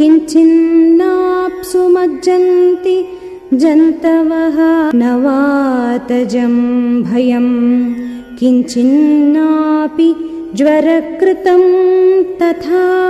किञ्चिन्नाप्सु मज्जन्ति जन्तवः न भयम् किञ्चिन्नापि ज्वरकृतम् तथा